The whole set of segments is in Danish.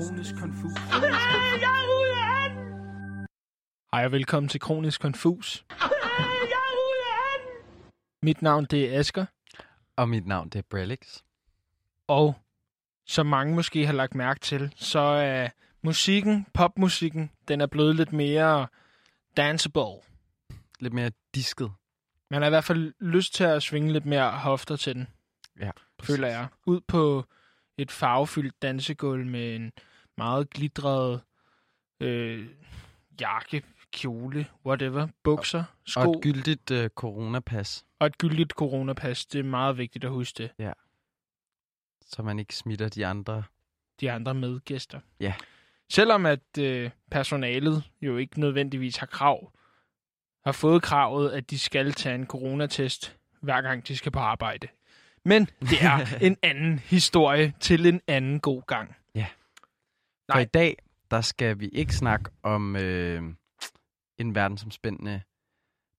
Kronisk Konfus. Hej og velkommen til Kronisk Konfus. Mit navn det er Asker, Og mit navn, det er Brelix. og som mange måske har lagt mærke til, så er musikken, popmusikken, den er blevet lidt mere danceable. Lidt mere disket. Man har i hvert fald lyst til at svinge lidt mere hofter til den, Ja, føler jeg. Ud på et farvefyldt dansegulv med en meget glitret øh, jakke, kjole, whatever, bukser, sko Og et gyldigt uh, coronapas, og et gyldigt coronapas. Det er meget vigtigt at huske det. så man ikke smitter de andre. de andre medgæster. Ja. Selvom at øh, personalet jo ikke nødvendigvis har krav, har fået kravet, at de skal tage en coronatest, hver gang de skal på arbejde. Men det er en anden historie til en anden god gang. For Nej. i dag, der skal vi ikke snakke om øh, en verdensomspændende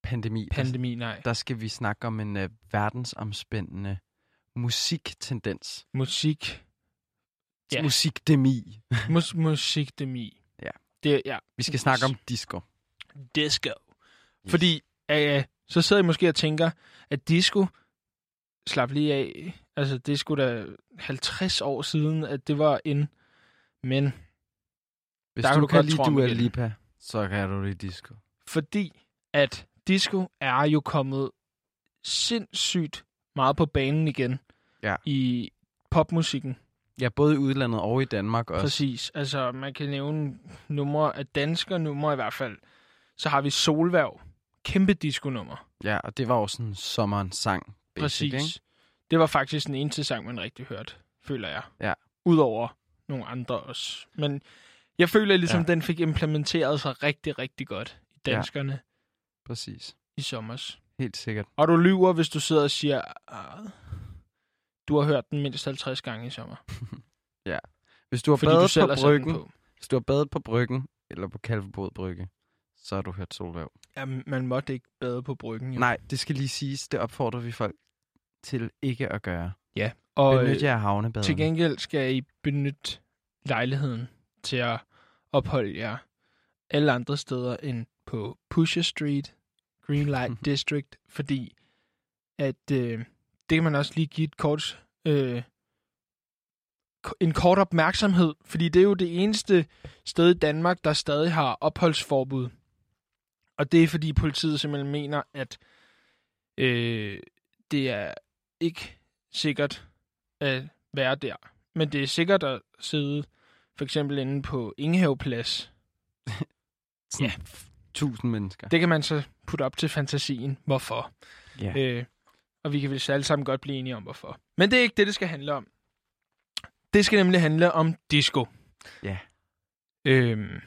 pandemi. Pandemi, nej. der skal vi snakke om en øh, verdensomspændende musiktendens. Musik. Ja. Ja. Musikdemi. Mus- musikdemi. Ja. Det, ja. Vi skal snakke om disco. Disco. Fordi, øh, så sidder I måske og tænker, at disco, slap lige af, altså det er sgu da 50 år siden, at det var en, men Hvis Der kan du du kan lide Dua. Lipa, så kan du lide disco. fordi at disco er jo kommet sindssygt meget på banen igen Ja. i popmusikken. Ja, både i udlandet og i Danmark også. Præcis. Altså, man kan nævne numre af danske numre i hvert fald. Så har vi Solværv. Kæmpe disco-nummer. Ja, og det var jo sådan sommerens sang. Basic, Præcis. Ikke? Det var faktisk den eneste sang, man rigtig hørte, føler jeg. Ja. Udover nogle andre også. Men jeg føler ligesom, Ja. ja. den fik implementeret sig rigtig, rigtig godt i Ja. danskerne Præcis. i sommers. Helt sikkert. Og du lyver, hvis du sidder og siger, "Ah, du har hørt den mindst 50 gange i sommer. Hvis du har Fordi du badet selv på bryggen, på. hvis du har badet på bryggen, eller på Kalvebod Brygge, så har du hørt Solværv. Ja, man måtte ikke bade på bryggen. Jo. Nej, det skal lige siges, det opfordrer vi folk til ikke at gøre. Ja, og Benyt øh, jer af havnebaderne. til gengæld skal I benytte lejligheden til at opholde jer alle andre steder end på Pusher Street, Green Light District, fordi at øh, det kan man også lige give et kort, øh, en kort opmærksomhed, fordi det er jo det eneste sted i Danmark, der stadig har opholdsforbud. Og det er fordi politiet simpelthen mener, at øh, det er ikke sikkert at være der. Men det er sikkert at sidde for eksempel inde på Ingehaveplads. Ja. Tusind mennesker. Det kan man så putte op til fantasien, hvorfor. Ja. Øh, og vi kan vel alle sammen godt blive enige om, hvorfor. Men det er ikke det, det skal handle om. Det skal nemlig handle om disco. Ja. Øhm,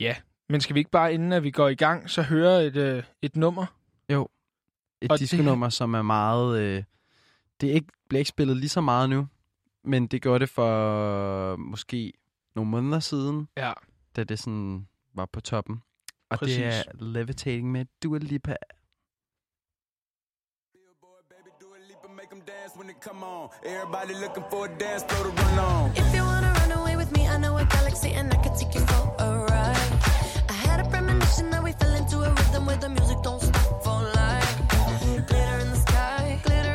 ja, men skal vi ikke bare, inden at vi går i gang, så høre et, øh, et nummer? Et og det- disco-nummer, som er meget... Øh, det er ikke, bliver ikke spillet lige så meget nu, men det gjorde det for måske nogle måneder siden, Ja. da det sådan var på toppen. Og Præcis. det er Levitating med Dua Lipa. When it come on. Everybody looking for a dance floor to run on. If you wanna run away with me, I know a galaxy and I can take you for a ride. I had a premonition that we fell into a rhythm where the music don't stop for life. Glitter in the sky, glitter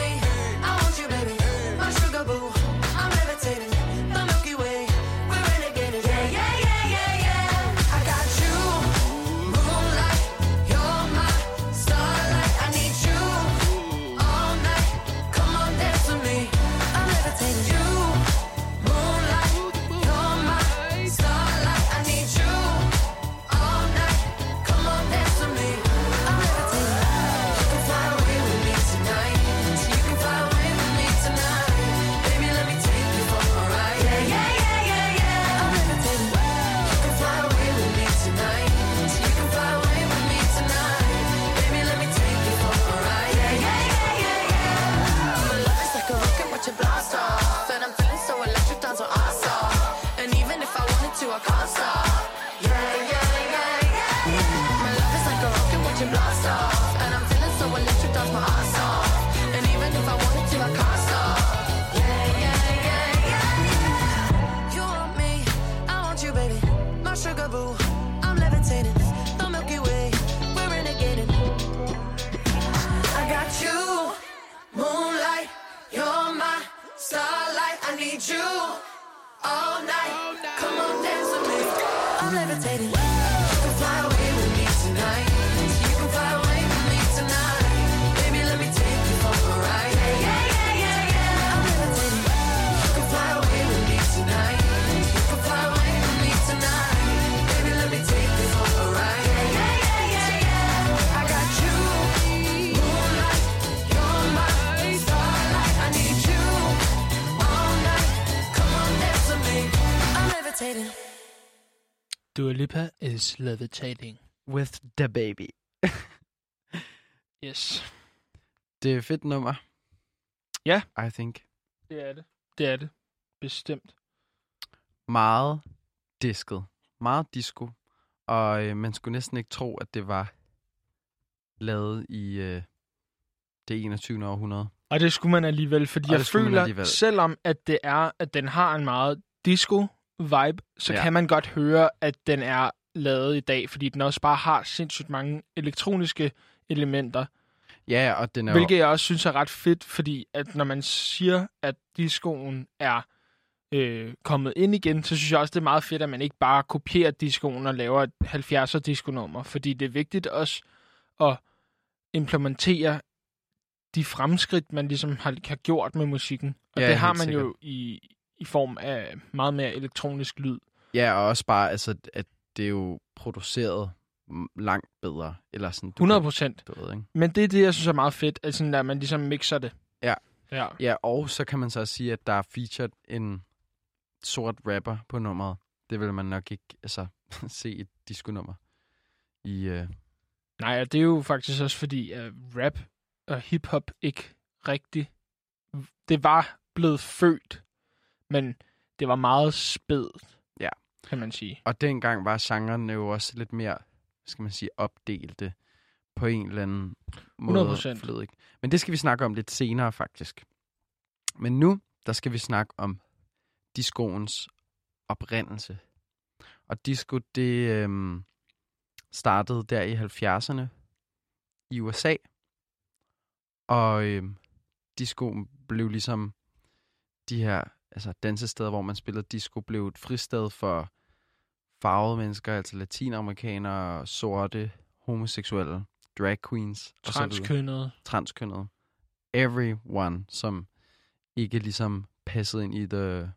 is levitating. With the baby. Yes. Det er et fedt nummer. Ja. I think. Det er det. Det er det. Bestemt. Meget disket. Meget disco. Og øh, man skulle næsten ikke tro, at det var lavet i øh, det 21. århundrede. Og det skulle man alligevel, fordi Og jeg føler, alligevel. selvom at det er, at den har en meget disco-vibe, så ja. kan man godt høre, at den er lavet i dag, fordi den også bare har sindssygt mange elektroniske elementer, Ja, og den er hvilket jeg også synes er ret fedt, fordi at når man siger, at discoen er øh, kommet ind igen, så synes jeg også, det er meget fedt, at man ikke bare kopierer discoen og laver et 70'er disco-nummer, fordi det er vigtigt også at implementere de fremskridt, man ligesom har, har gjort med musikken. Og Ja, det har man sikkert. jo i, i form af meget mere elektronisk lyd. Ja, og også bare, altså, at det er jo produceret langt bedre. Eller sådan, du 100 kan- procent. Men det er det, jeg synes er meget fedt, at, sådan, at man ligesom mixer det. Ja. Ja. Ja, og så kan man så sige, at der er featured en sort rapper på nummeret. Det vil man nok ikke altså, se et disco-nummer. I, øh, Nej, og det er jo faktisk også fordi, at rap og hiphop ikke rigtig... Det var blevet født, men det var meget spædt. Kan man sige. og dengang var genrerne jo også lidt mere, hvad skal man sige, opdelte på en eller anden måde. 100%. Flød, ikke? Men det skal vi snakke om lidt senere, faktisk. Men nu, der skal vi snakke om discoens oprindelse. Og disco, det øhm, startede der i 70'erne i USA. Og øhm, discoen blev ligesom de her altså dansesteder, hvor man spillede disco, blev et fristed for farvede mennesker, altså latinamerikanere, sorte, homoseksuelle, drag queens Transkønnet. transkønnede. Everyone, som ikke ligesom passede ind i the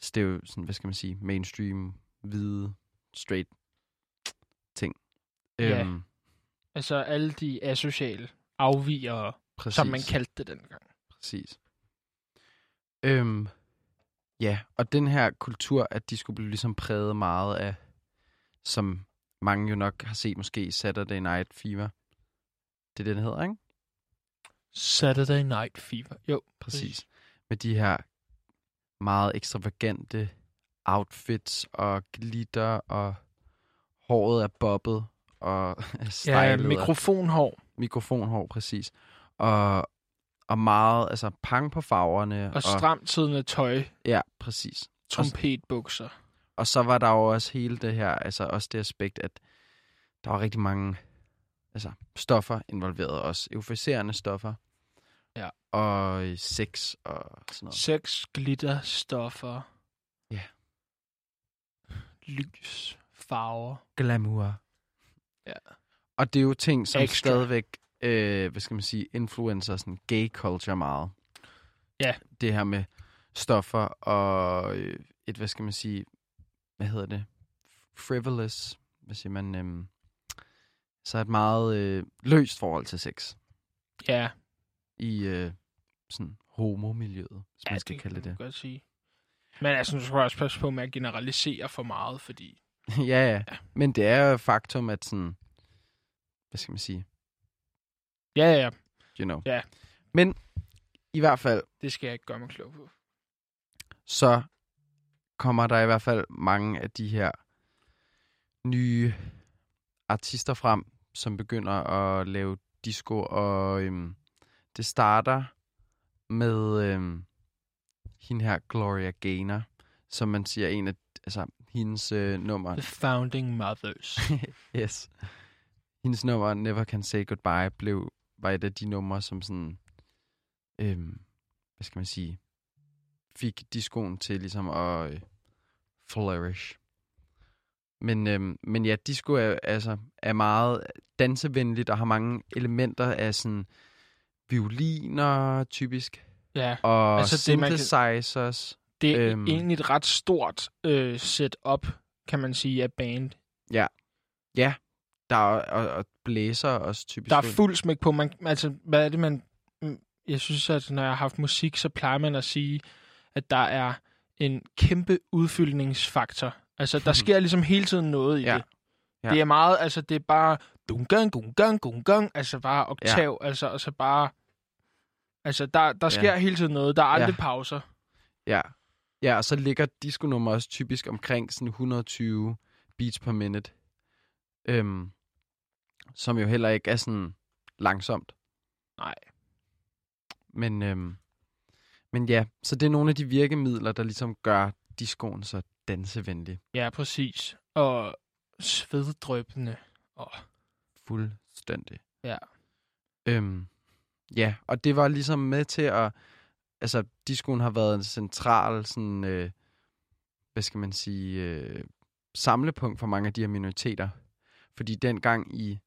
stereo, sådan, hvad skal man sige, mainstream, hvide, straight ting. Ja. Øhm, Altså alle de asociale afvigere, præcis, som man kaldte det dengang. Præcis. Øhm, ja, og den her kultur, at de skulle blive ligesom præget meget af, som mange jo nok har set måske Saturday Night Fever. Det er det, den hedder, ikke? Saturday Night Fever. Jo, Præcis. Med de her meget ekstravagante outfits og glitter og håret er bobbet og Ja, stylet og mikrofonhår. mikrofonhår, præcis. Og, og meget, altså pang på farverne. Og stramt siddende tøj, Ja, præcis. trompetbukser. Og så var der jo også hele det her, altså også det aspekt, at der var rigtig mange altså, stoffer involveret også. Euforiserende stoffer. Ja. Og øh, sex og sådan noget. Sex, glitter, stoffer. Ja. Lys, farver. Glamour. Ja. Og det er jo ting, som Extra. stadigvæk, øh, hvad skal man sige, influencer sådan gay culture meget. Ja. Det her med stoffer og øh, et, hvad skal man sige, hvad hedder det? Frivolous, hvad siger man? Øhm, så et meget øh, løst forhold til sex Ja, i øh, sådan homomiljøet, hvis ja man skal det kalde det man det. godt sige. Men altså, nu skal jeg også passe på med at generalisere for meget, fordi... ja, ja. Men det er jo faktum, at sådan, hvad skal man sige, Ja, ja, you know. Ja. Men i hvert fald, det skal jeg ikke gøre mig klog på. så kommer der i hvert fald mange af de her nye artister frem, som begynder at lave disco, og øhm, det starter med øhm, hende her, Gloria Gaynor, som man siger en af, altså hendes øh, nummer, The Founding Mothers. yes, hendes nummer, Never Can Say Goodbye, blev, var et af de numre, som sådan, øhm, hvad skal man sige, fik discoen til ligesom at øh, flourish. Men, øhm, men ja, disco er, altså, er meget dansevenligt og har mange elementer af sådan violiner typisk, ja, og Altså, altså det, man kan- synthesizers. det er Øhm. egentlig et ret stort øh, setup, kan man sige, af band. Der er og, og blæser også typisk. Der er fuld smæk på. Man, altså, hvad er det, man... mm, Jeg synes, at når jeg har haft musik, så plejer man at sige, at der er en kæmpe udfyldningsfaktor. Altså, der sker ligesom hele tiden noget i Ja. det. Ja. Det er meget, altså, det er bare dungang, dungang, dungang, altså bare oktav, ja. altså, og så bare... Altså, der, der sker hele tiden noget. Der er aldrig Ja. pauser. Ja. Ja, og så ligger disco-nummer også typisk omkring sådan 120 beats per minute. Øhm, som jo heller ikke er sådan langsomt. Nej. Men, øhm, men ja, så det er nogle af de virkemidler, der ligesom gør discoen så dansevenlig. Ja, præcis. Og sveddrøbende. Og Fuldstændig. Ja. Øhm, ja, og det var ligesom med til at... Altså, discoen har været en central sådan... Øh, hvad skal man sige... Øh, samlepunkt for mange af de her minoriteter. Fordi dengang i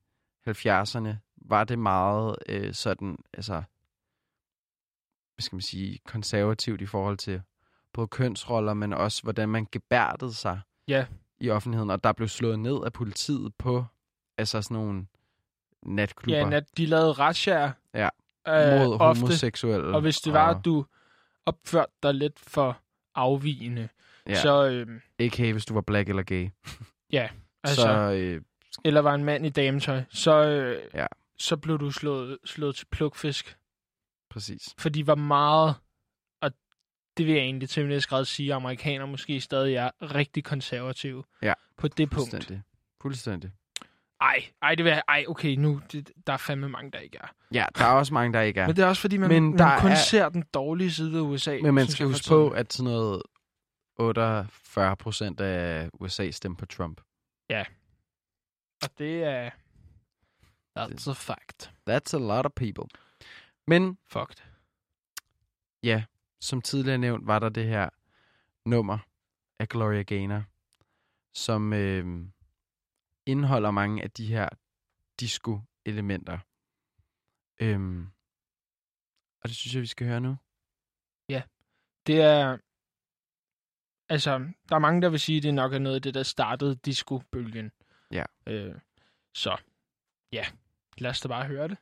70'erne var det meget øh, sådan... Altså, hvad skal man sige... Konservativt i forhold til både kønsroller, men også hvordan man gebærdede sig Ja. i offentligheden. Og der blev slået ned af politiet på altså sådan nogle natklubber. ja, nat, de lavede retsjager. Ja. Øh, mod ofte. homoseksuelle. Og hvis det var, at du opførte dig lidt for afvigende, ja, ja. så... Øh, A.k.a. hvis du var black eller gay. altså, så øh, eller var en mand i dametøj, så, øh, Ja. så blev du slået, slået til plukfisk. præcis. For de var meget, og det vil jeg egentlig til min grad sige, at amerikanere måske stadig er rigtig konservative Ja. på det punkt. Fuldstændig. Fuldstændig. Ej, ej, det vil jeg, ej, okay, nu, det, der er fandme mange, der ikke er. Ja, der er også mange, der ikke er. Men det er også fordi, man, Men man der kun er- ser den dårlige side af USA. Men man skal huske på, at sådan noget 48 procent af USA stemmer på Trump. Og det er... That's a fact. That's a lot of people. Men Fucked. ja, som tidligere nævnt, var der det her nummer af Gloria Gaynor, som øh, indeholder mange af de her disco-elementer. Øhm, og det synes jeg, vi skal høre nu. Det er... Altså, der er mange, der vil sige, at det nok er noget af det, der startede disco-bølgen. Ja. Øh, så, ja. Lad os da bare høre det.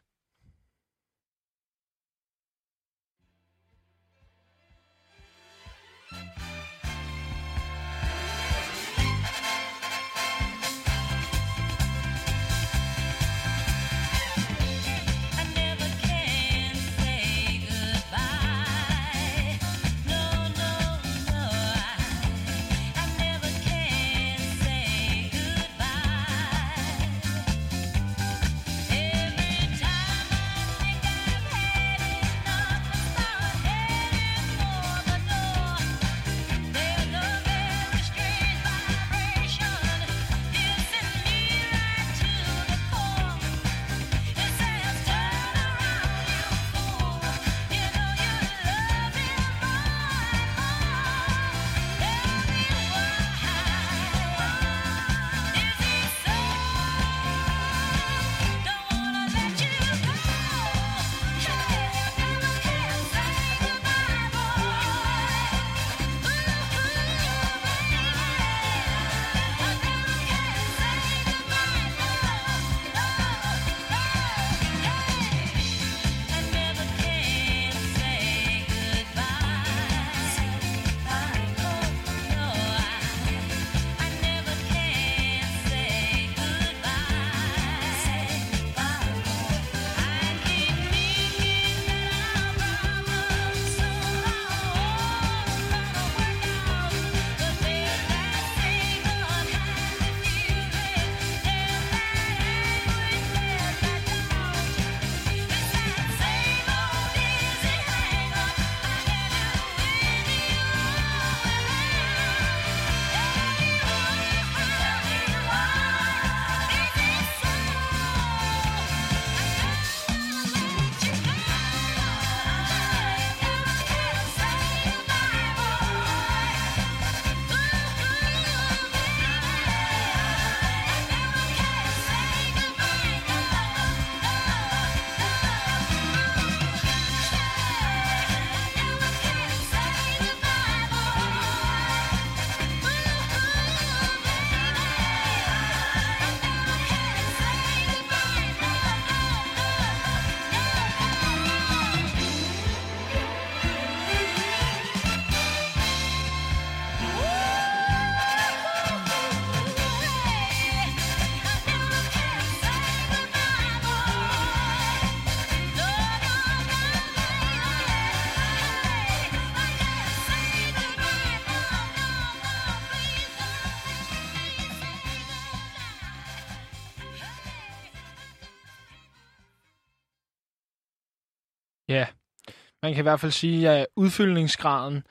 Man kan i hvert fald sige, at udfyldningsgraden,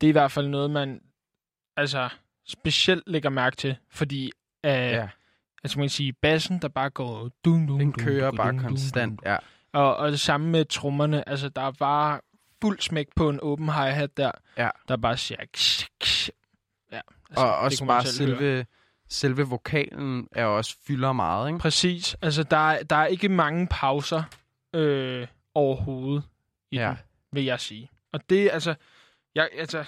det er i hvert fald noget, man altså specielt lægger mærke til, fordi uh, ja. Altså man kan sige, bassen, der bare går dun, dun, den kører dun, bare dun, konstant. dun. Ja, Og, og det samme med trommerne, altså der er bare fuld smæk på en åben hi-hat der, Ja. der bare siger... Ksh, ksh. Ja, altså, og også bare høre. selve, selve vokalen er også fylder meget, ikke? Præcis. Altså, der er, der er ikke mange pauser øh, overhovedet i Ja. den, vil jeg sige. Og det, altså, jeg, altså,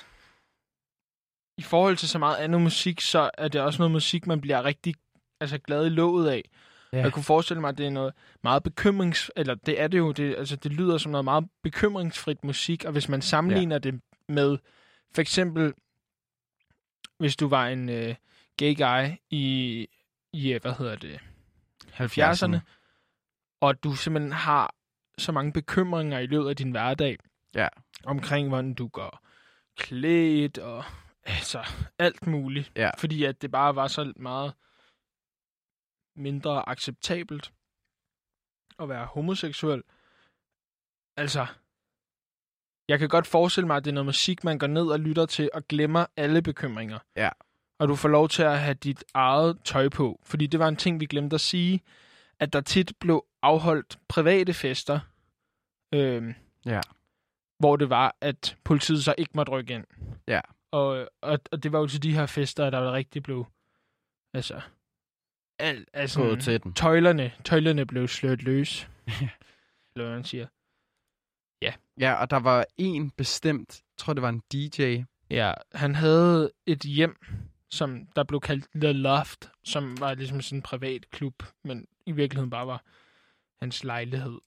i forhold til så meget andet musik, så er det også noget musik, man bliver rigtig altså, glad i låget af. Ja. Jeg kunne forestille mig, at det er noget meget bekymrings... Eller det er det jo. Det, altså, det lyder som noget meget bekymringsfrit musik. Og hvis man sammenligner ja. det med... For eksempel, hvis du var en øh, gay guy i, i, øh, hvad hedder det, 70'erne, og du simpelthen har så mange bekymringer i løbet af din hverdag. Ja. Omkring, hvordan du går klædt og altså alt muligt. Ja. Fordi at det bare var så meget mindre acceptabelt at være homoseksuel. Altså, jeg kan godt forestille mig, at det er noget musik, man går ned og lytter til og glemmer alle bekymringer. Ja. Og du får lov til at have dit eget tøj på. Fordi det var en ting, vi glemte at sige, at der tit blev afholdt private fester, øhm, Ja. Hvor det var, at politiet så ikke måtte rykke ind. Ja. Og, og, og det var jo til de her fester, der rigtig blev, altså, alt, altså Gået til den. tøjlerne, tøjlerne blev sløret løs. Eller hvad man siger. Ja, og der var en bestemt, jeg tror det var en DJ. Ja, han havde et hjem, som der blev kaldt The Loft, som var ligesom sådan en privat klub, men i virkeligheden bare var hans lejlighed.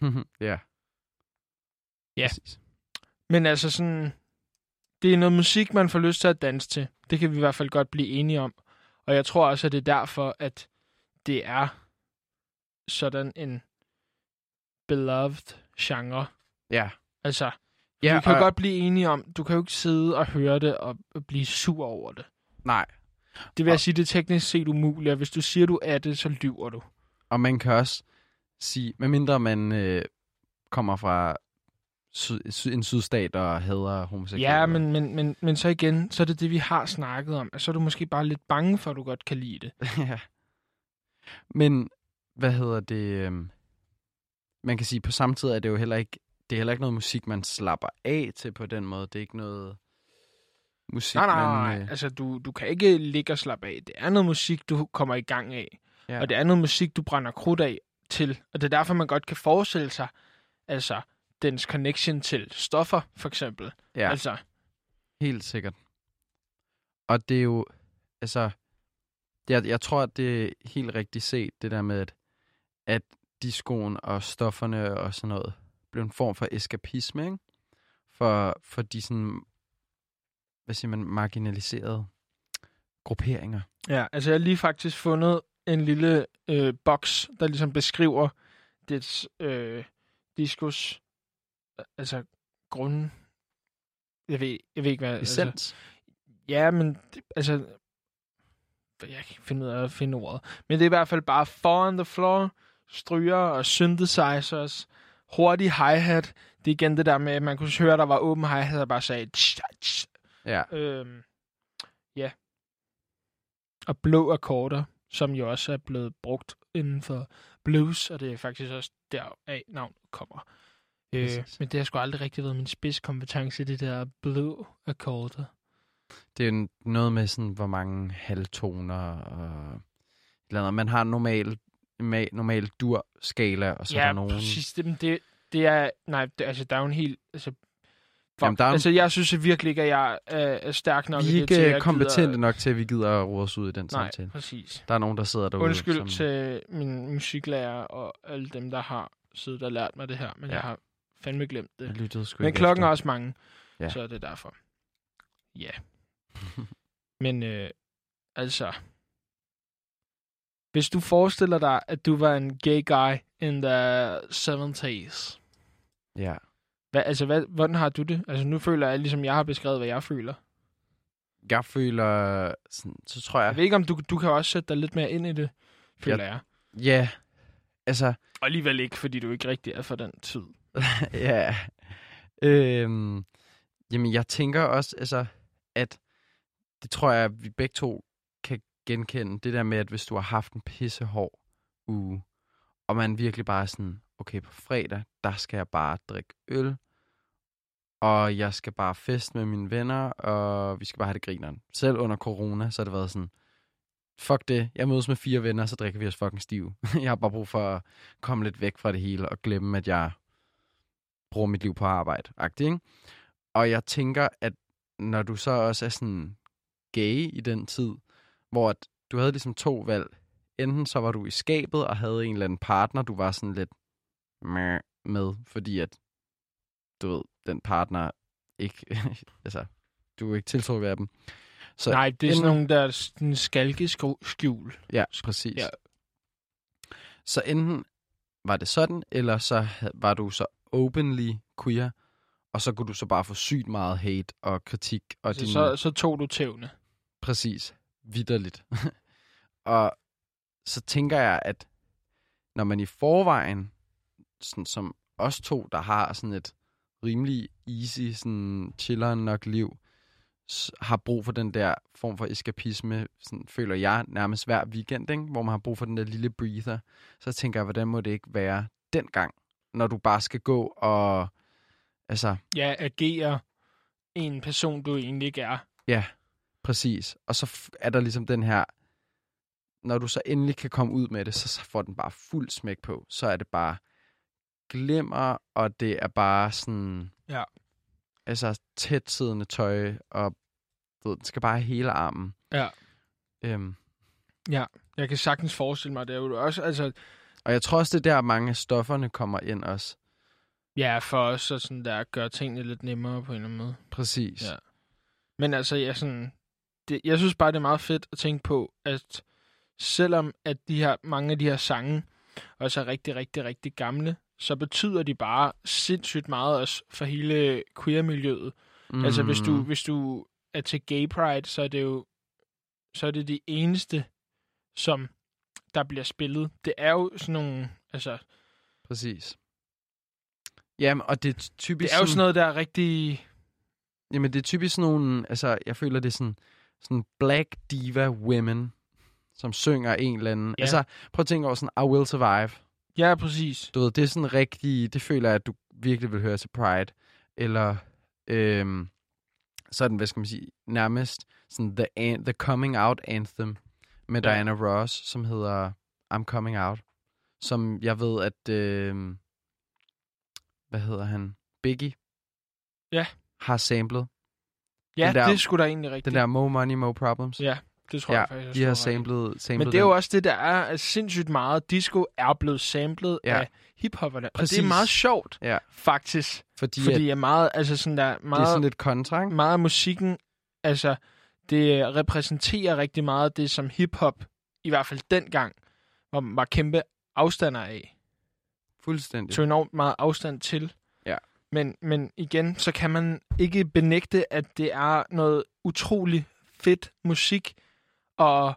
ja. Ja. Præcis. Men altså sådan, det er noget musik, man får lyst til at danse til. Det kan vi i hvert fald godt blive enige om. Og jeg tror også, at det er derfor, at det er sådan en beloved genre. Ja. Altså, Ja, vi kan og- godt blive enige om, du kan jo ikke sidde og høre det og blive sur over det. Nej. Det vil jeg Og- sige, det er teknisk set umuligt, og hvis du siger, du er det, så lyver du. Og man kan også sige, medmindre man øh, kommer fra syd, syd, en sydstat og hader homoseksuelle. Ja, men, men, men, men så igen, så er det det, vi har snakket om. Så er du måske bare lidt bange for, at du godt kan lide det. ja. Men, hvad hedder det? øhm, Man kan sige, på samme tid er det jo heller ikke, det er heller ikke noget musik, man slapper af til på den måde. Det er ikke noget musik, Nej, nej, man... nej. øh, Altså, du, du kan ikke ligge og slappe af. Det er noget musik, du kommer i gang af. Ja. Og det er noget musik, du brænder krudt af til. Og det er derfor, man godt kan forestille sig, altså, dens connection til stoffer, for eksempel. Ja. Altså, Helt sikkert. Og det er jo, altså, jeg, jeg tror, at det er helt rigtigt set, det der med, at, at diskoen og stofferne og sådan noget blev en form for eskapisme, ikke? For, for de sådan, hvad siger man, marginaliserede grupperinger. ja, altså, jeg har lige faktisk fundet en lille øh, boks, der ligesom beskriver dets øh, diskos, altså, grund... Jeg ved, jeg ved ikke, hvad... Altså, Essens. Ja, men det, altså... Jeg kan ikke finde ud af at finde ordet. Men det er i hvert fald bare four on the floor, stryger og synthesizers, hurtig hi-hat. Det er igen det der med, at man kunne høre, at der var åben hi-hat, der bare sagde... Tsch, tsch. Ja. Øhm, ja. Og blå akkorder, som jo også er blevet brugt inden for blues, og det er faktisk også deraf navnet kommer. Øh, Præcis. men det har sgu aldrig rigtig været min spidskompetence, det der blå akkorder. Det er jo noget med sådan, hvor mange halvtoner og eller andet. Man har normal, ma- normal dur-skala, og så er ja, der nogen... præcis. Det, men det, det er... Nej, det, altså, der er jo en helt... Altså, fuck, Jamen, der er altså, jeg synes virkelig ikke, at jeg er, er stærk nok Vi er til, ikke jeg kompetente gider... nok til, at vi gider at rode os ud i den Nej, samtale. præcis. Der er nogen, der sidder derude. Undskyld som... til min musiklærer og alle dem, der har siddet og lært mig det her, men Ja. ja. jeg har fandme glemt Jeg det. lyttede sgu Men klokken efter. er også mange, Ja. så er det derfor. Ja. men øh, altså, hvis du forestiller dig, at du var en gay guy in the 70s, Ja. hvad, altså, hvad, hvordan har du det? Altså, nu føler jeg, ligesom jeg har beskrevet, hvad jeg føler. Jeg føler... Sådan, så tror Jeg jeg... ved ikke, om du, du kan også sætte dig lidt mere ind i det, føler jeg. Ja, altså... Og alligevel ikke, fordi du ikke rigtig er for den tid. ja. Øhm, jamen, jeg tænker også, altså, at det tror jeg, at vi begge to kan genkende. Det der med, at hvis du har haft en pissehård uge, og man virkelig bare er sådan, okay, på fredag, der skal jeg bare drikke øl, og jeg skal bare feste med mine venner, og vi skal bare have det grineren. Selv under corona, så har det været sådan, fuck det, jeg mødes med fire venner, så drikker vi os fucking stiv. jeg har bare brug for at komme lidt væk fra det hele, og glemme, at jeg bruger mit liv på arbejde. Agtigt, ikke? Og jeg tænker, at når du så også er sådan gay i den tid, hvor at du havde ligesom to valg. Enten så var du i skabet og havde en eller anden partner, du var sådan lidt med, fordi at, du ved, den partner ikke, altså, du er ikke tiltrukket af dem. Så Nej, det er sådan enten- nogle, der er sådan skalkeskjul. Ja, præcis. Ja. Så enten var det sådan, eller så var du så openly queer, og så kunne du så bare få sygt meget hate og kritik. Og Så, din, så, så tog du tævne. Præcis. Vidderligt. og så tænker jeg, at når man i forvejen, sådan som os to, der har sådan et rimelig easy, sådan chilleren nok liv, har brug for den der form for eskapisme, sådan føler jeg nærmest hver weekend, ikke? hvor man har brug for den der lille breather, så tænker jeg, hvordan må det ikke være dengang, når du bare skal gå og, altså, Ja, agere en person, du egentlig ikke er. Ja, præcis. Og så er der ligesom den her, når du så endelig kan komme ud med det, så, får den bare fuld smæk på. Så er det bare glimmer, og det er bare sådan... Ja. Altså tæt siddende tøj, og ved, den skal bare hele armen. Ja. Øhm, Jeg kan sagtens forestille mig, det er jo også, altså, og jeg tror også, det er der, mange af stofferne kommer ind også. ja, for os at sådan der gøre tingene lidt nemmere på en eller anden måde. Præcis. Ja. Men altså, jeg, sådan, det, jeg synes bare, det er meget fedt at tænke på, at selvom at de her, mange af de her sange også er rigtig, rigtig, rigtig gamle, så betyder de bare sindssygt meget også for hele queer-miljøet. Mm. Altså, hvis du, hvis du er til gay pride, så er det jo så er det de eneste, som der bliver spillet. Det er jo sådan nogle, altså, Præcis. Jamen, og det er typisk det er jo sådan noget, der er rigtig... Jamen, det er typisk sådan nogle, altså, jeg føler, det er sådan, sådan black diva women, som synger en eller anden. Ja. Altså, prøv at tænke over sådan, I Will Survive. Ja, præcis. Du ved, det er sådan rigtig, det føler jeg, at du virkelig vil høre til Pride. Eller, øhm, sådan, hvad skal man sige, nærmest sådan the, an- the Coming Out Anthem med Ja. Diana Ross, som hedder I'm Coming Out. Som jeg ved, at, øhm, hvad hedder han? Biggie? Ja. Har samlet. Ja, Den der- det skulle da egentlig rigtigt. Den der Mo Money, Mo Problems. Ja, det tror ja jeg faktisk, de har samlet, samlet Men det er jo den. også det, der er at sindssygt meget. Disco er blevet samlet Ja. af hiphopperne. Og det er meget sjovt, Ja. faktisk. Fordi, Fordi at meget, altså sådan der, det er meget, sådan lidt kontra, ikke? meget af musikken, altså det repræsenterer rigtig meget det, som hiphop, i hvert fald dengang, var, var kæmpe afstander af. Fuldstændig. Tog enormt meget afstand til. Ja. Men, men igen, så kan man ikke benægte, at det er noget utrolig fedt musik, og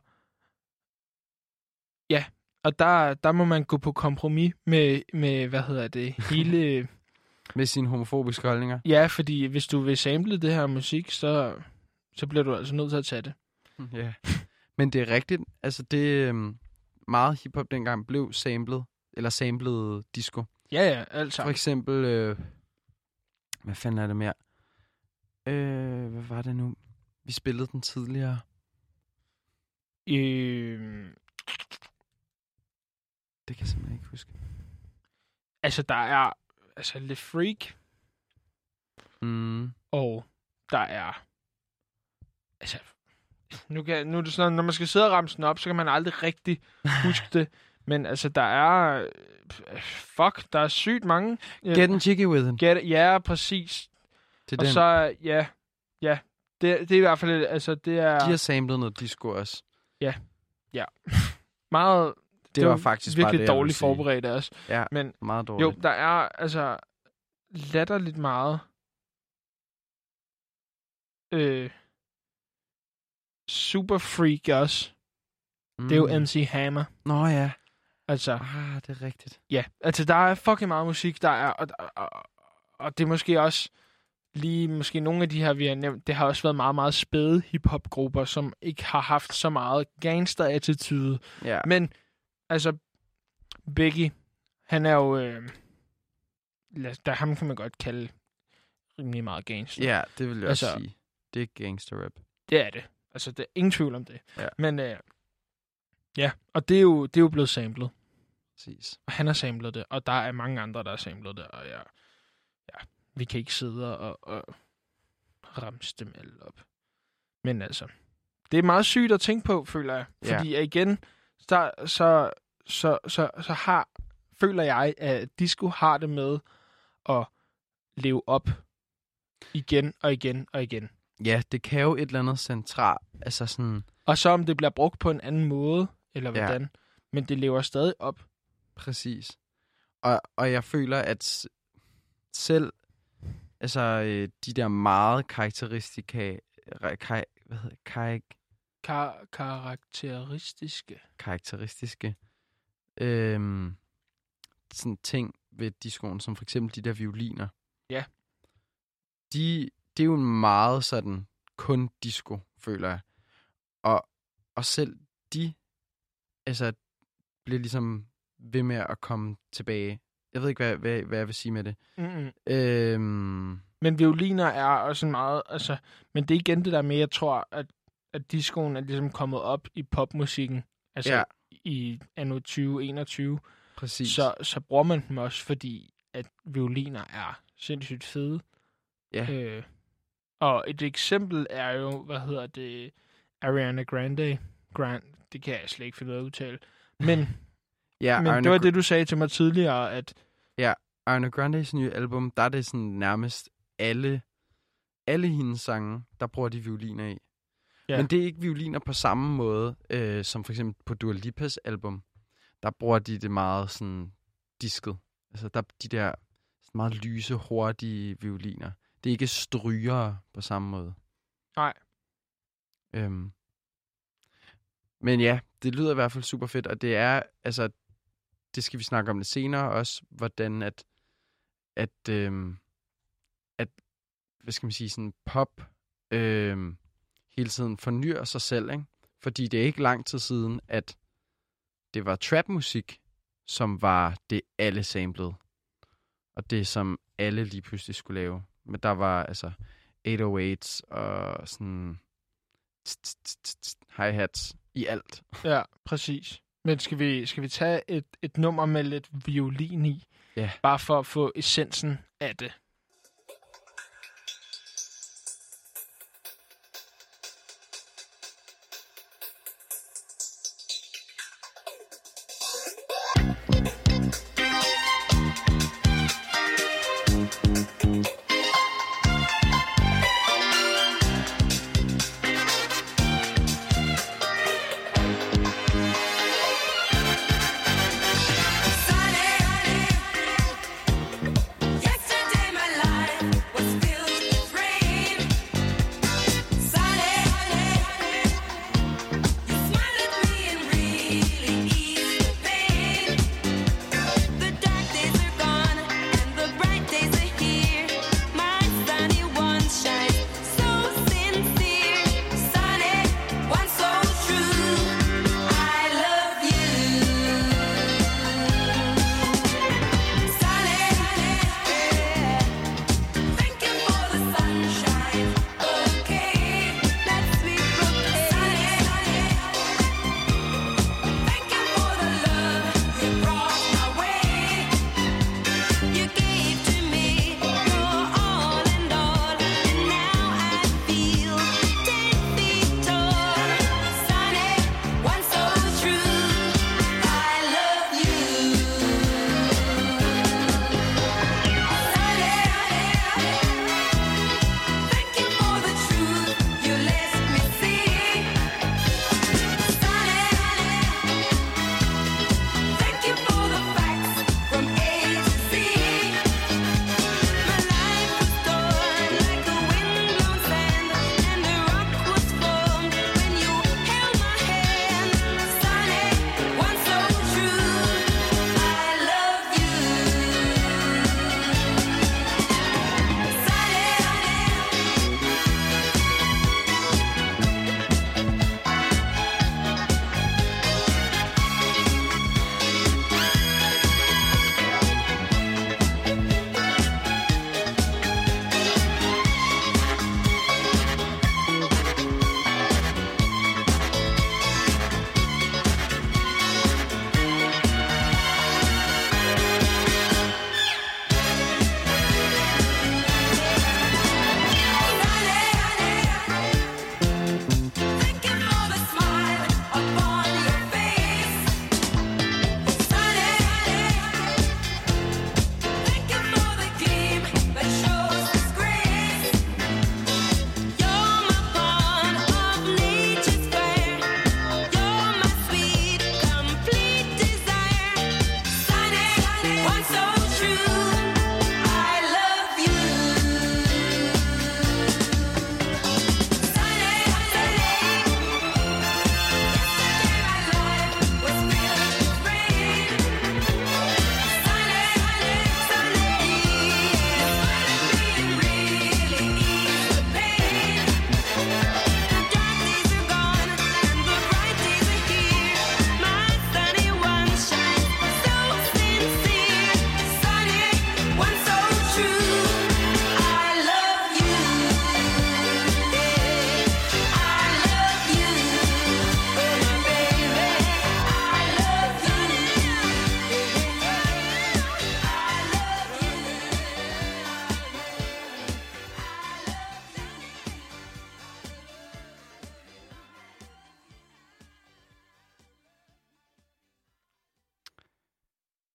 ja, og der, der må man gå på kompromis med, med hvad hedder det, hele... Med sine homofobiske holdninger. ja, fordi hvis du vil sample det her musik, så, så bliver du altså nødt til at tage det. Ja. Men det er rigtigt. Altså, det øhm, meget hiphop dengang blev samlet, eller samlet disco. Ja, ja, alt For eksempel, øh, hvad fanden er det mere? Øh, hvad var det nu? Vi spillede den tidligere. Øh, Det kan jeg simpelthen ikke huske. altså, der er altså Le Freak, Mm. og der er... Altså, nu, kan, nu er det sådan, når man skal sidde og ramse den op, så kan man aldrig rigtig huske det. Men altså, der er... øh, Fuck, der er sygt mange. Ja, Getting jiggy with him. Get, ja, præcis. Det er Og den. så, ja, ja. Det, det er i hvert fald, altså, det er De har samlet noget disco også. meget... Det, var, faktisk virkelig bare det, dårligt forberedt af os. Ja, Men meget dårligt. jo, der er altså latterligt meget øh, Super Freak også. mm. Det er jo MC Hammer. Nå ja. Altså, Ah, det er rigtigt. ja, altså der er fucking meget musik, der er, og, og, og, det er måske også lige, måske nogle af de her, vi har nævnt, det har også været meget, meget spæde hiphop-grupper, som ikke har haft så meget gangster-attitude. Ja. Men, altså, Biggie, han er jo, øh, lad- der ham kan man godt kalde rimelig meget gangster. Ja, det vil jeg altså, også sige. Det er gangster rap. Det er det. Altså, der er ingen tvivl om det. Ja. Men, øh, ja, og det er, jo, det er jo blevet samlet. Præcis. Og han har samlet det, og der er mange andre, der har samlet det, og ja, ja vi kan ikke sidde og, og ramse dem alle op. Men altså, det er meget sygt at tænke på, føler jeg. Ja. Fordi igen, så, så, så, så, så har, føler jeg, at disco har det med at leve op igen og igen og igen. Ja, det kan jo et eller andet centralt. Altså sådan, Og så om det bliver brugt på en anden måde, eller Ja. hvordan. Men det lever stadig op. præcis. Og, og jeg føler, at s- selv altså, øh, de der meget karakteristiske, re- kar, hvad hedder, kar, Kar- karakteristiske. karakteristiske øhm, sådan ting ved discoen, som for eksempel de der violiner. Ja. De, det er jo en meget sådan kun disco, føler jeg. Og, og selv de altså, bliver ligesom ved med at komme tilbage. Jeg ved ikke, hvad, hvad, hvad jeg vil sige med det. Mm-mm. Øhm, Men violiner er også en meget, altså, men det er igen det der med, jeg tror, at, at discoen er ligesom kommet op i popmusikken, altså ja. i anno 2021, præcis. så, så bruger man dem også, fordi at violiner er sindssygt fede. Ja. Øh, og et eksempel er jo, hvad hedder det, Ariana Grande, Grand, det kan jeg slet ikke finde ud af at udtale, men, ja, men Ariana det var det, du sagde til mig tidligere, at Ariana Grandes nye album, der er det sådan nærmest alle, alle hendes sange, der bruger de violiner i. Ja. Men det er ikke violiner på samme måde, øh, som for eksempel på Dua Lipas album. Der bruger de det meget sådan disket. Altså der de der meget lyse, hurtige violiner. Det er ikke stryger på samme måde. Nej. Øhm. Men ja, det lyder i hvert fald super fedt, og det er, altså, det skal vi snakke om lidt senere også, hvordan at, at, øhm, at hvad skal man sige, sådan pop øhm, hele tiden fornyer sig selv, ikke? Fordi det er ikke lang tid siden, at det var trapmusik, som var det alle samplede. Og det som alle lige pludselig skulle lave. Men der var altså 808's og sådan hi-hats i alt. Ja, præcis. Men skal vi, skal vi tage et, et nummer med lidt violin i? Ja. Bare for at få essensen af det.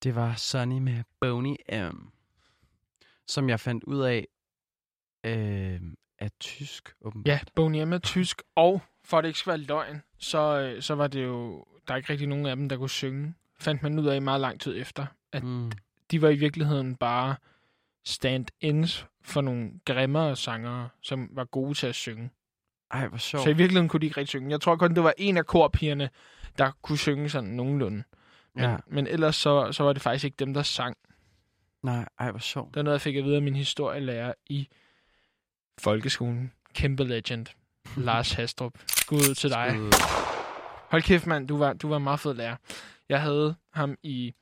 Det var Sunny med Boney M. Som jeg fandt ud af øh, er tysk, åbenbart. Ja, Boney M er tysk, og for at det ikke skal være løgn, så, øh, så var det jo... Der er ikke rigtig nogen af dem, der kunne synge. Fandt man ud af meget lang tid efter, at Mm. de var i virkeligheden bare stand-ins for nogle grimmere sangere, som var gode til at synge. Ej, hvor sjovt. Så i virkeligheden kunne de ikke rigtig synge. Jeg tror kun, det var en af korpigerne, der kunne synge sådan nogenlunde. Men, Ja. men ellers så, så var det faktisk ikke dem, der sang. Nej, ej, hvor sjovt. Det var noget, jeg fik at vide af min historielærer i folkeskolen. Kæmpe legend. Lars Hastrup. Skud til dig. Skud. Hold kæft, mand. Du var, du var en meget fed lærer. Jeg havde ham i...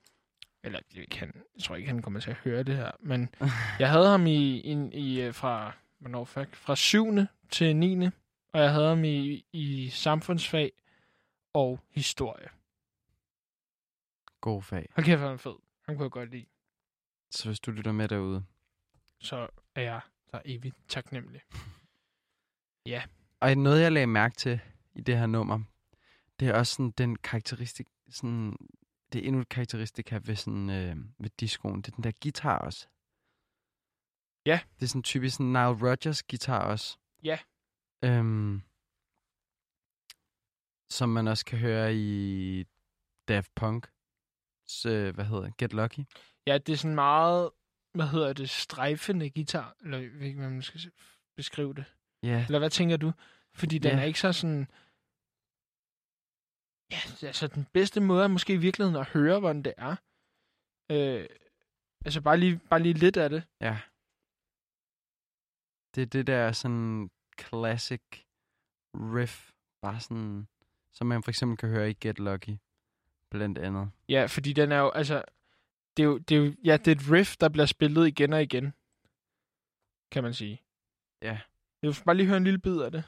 Eller han, jeg tror ikke, han kommer til at høre det her. Men jeg havde ham i, i, i øh, fra, hvornår, fuck, fra 7. til 9. Og jeg havde ham i, i samfundsfag og historie. God fag. Hold kæft, han er fed. Han kunne jeg godt lide. Så hvis du lytter med derude. Så er jeg der evigt taknemmelig. Og noget, jeg lagde mærke til i det her nummer, det er også sådan den karakteristik, sådan, det er endnu et karakteristika ved, sådan, øh, ved discoen. Det er den der guitar også. Ja. Det er sådan typisk sådan Nile Rodgers guitar også. Ja. Øhm, som man også kan høre i Daft Punk. Så, hvad hedder? Get Lucky. Ja, det er sådan meget, hvad hedder det, strejfende guitar. Eller jeg ved ikke, hvordan man skal beskrive det. Ja, Eller hvad tænker du? Fordi den Ja. er ikke så sådan... Ja, altså den bedste måde er måske i virkeligheden at høre, hvordan det er. Øh, altså bare lige, bare lige lidt af det. ja. Det er det der sådan classic riff, bare sådan, som man for eksempel kan høre i Get Lucky, blandt andet. Ja, fordi den er jo, altså... Det er jo, det er jo, ja, det er et riff, der bliver spillet igen og igen. Kan man sige. Ja. Jeg vil bare lige høre en lille bid af det.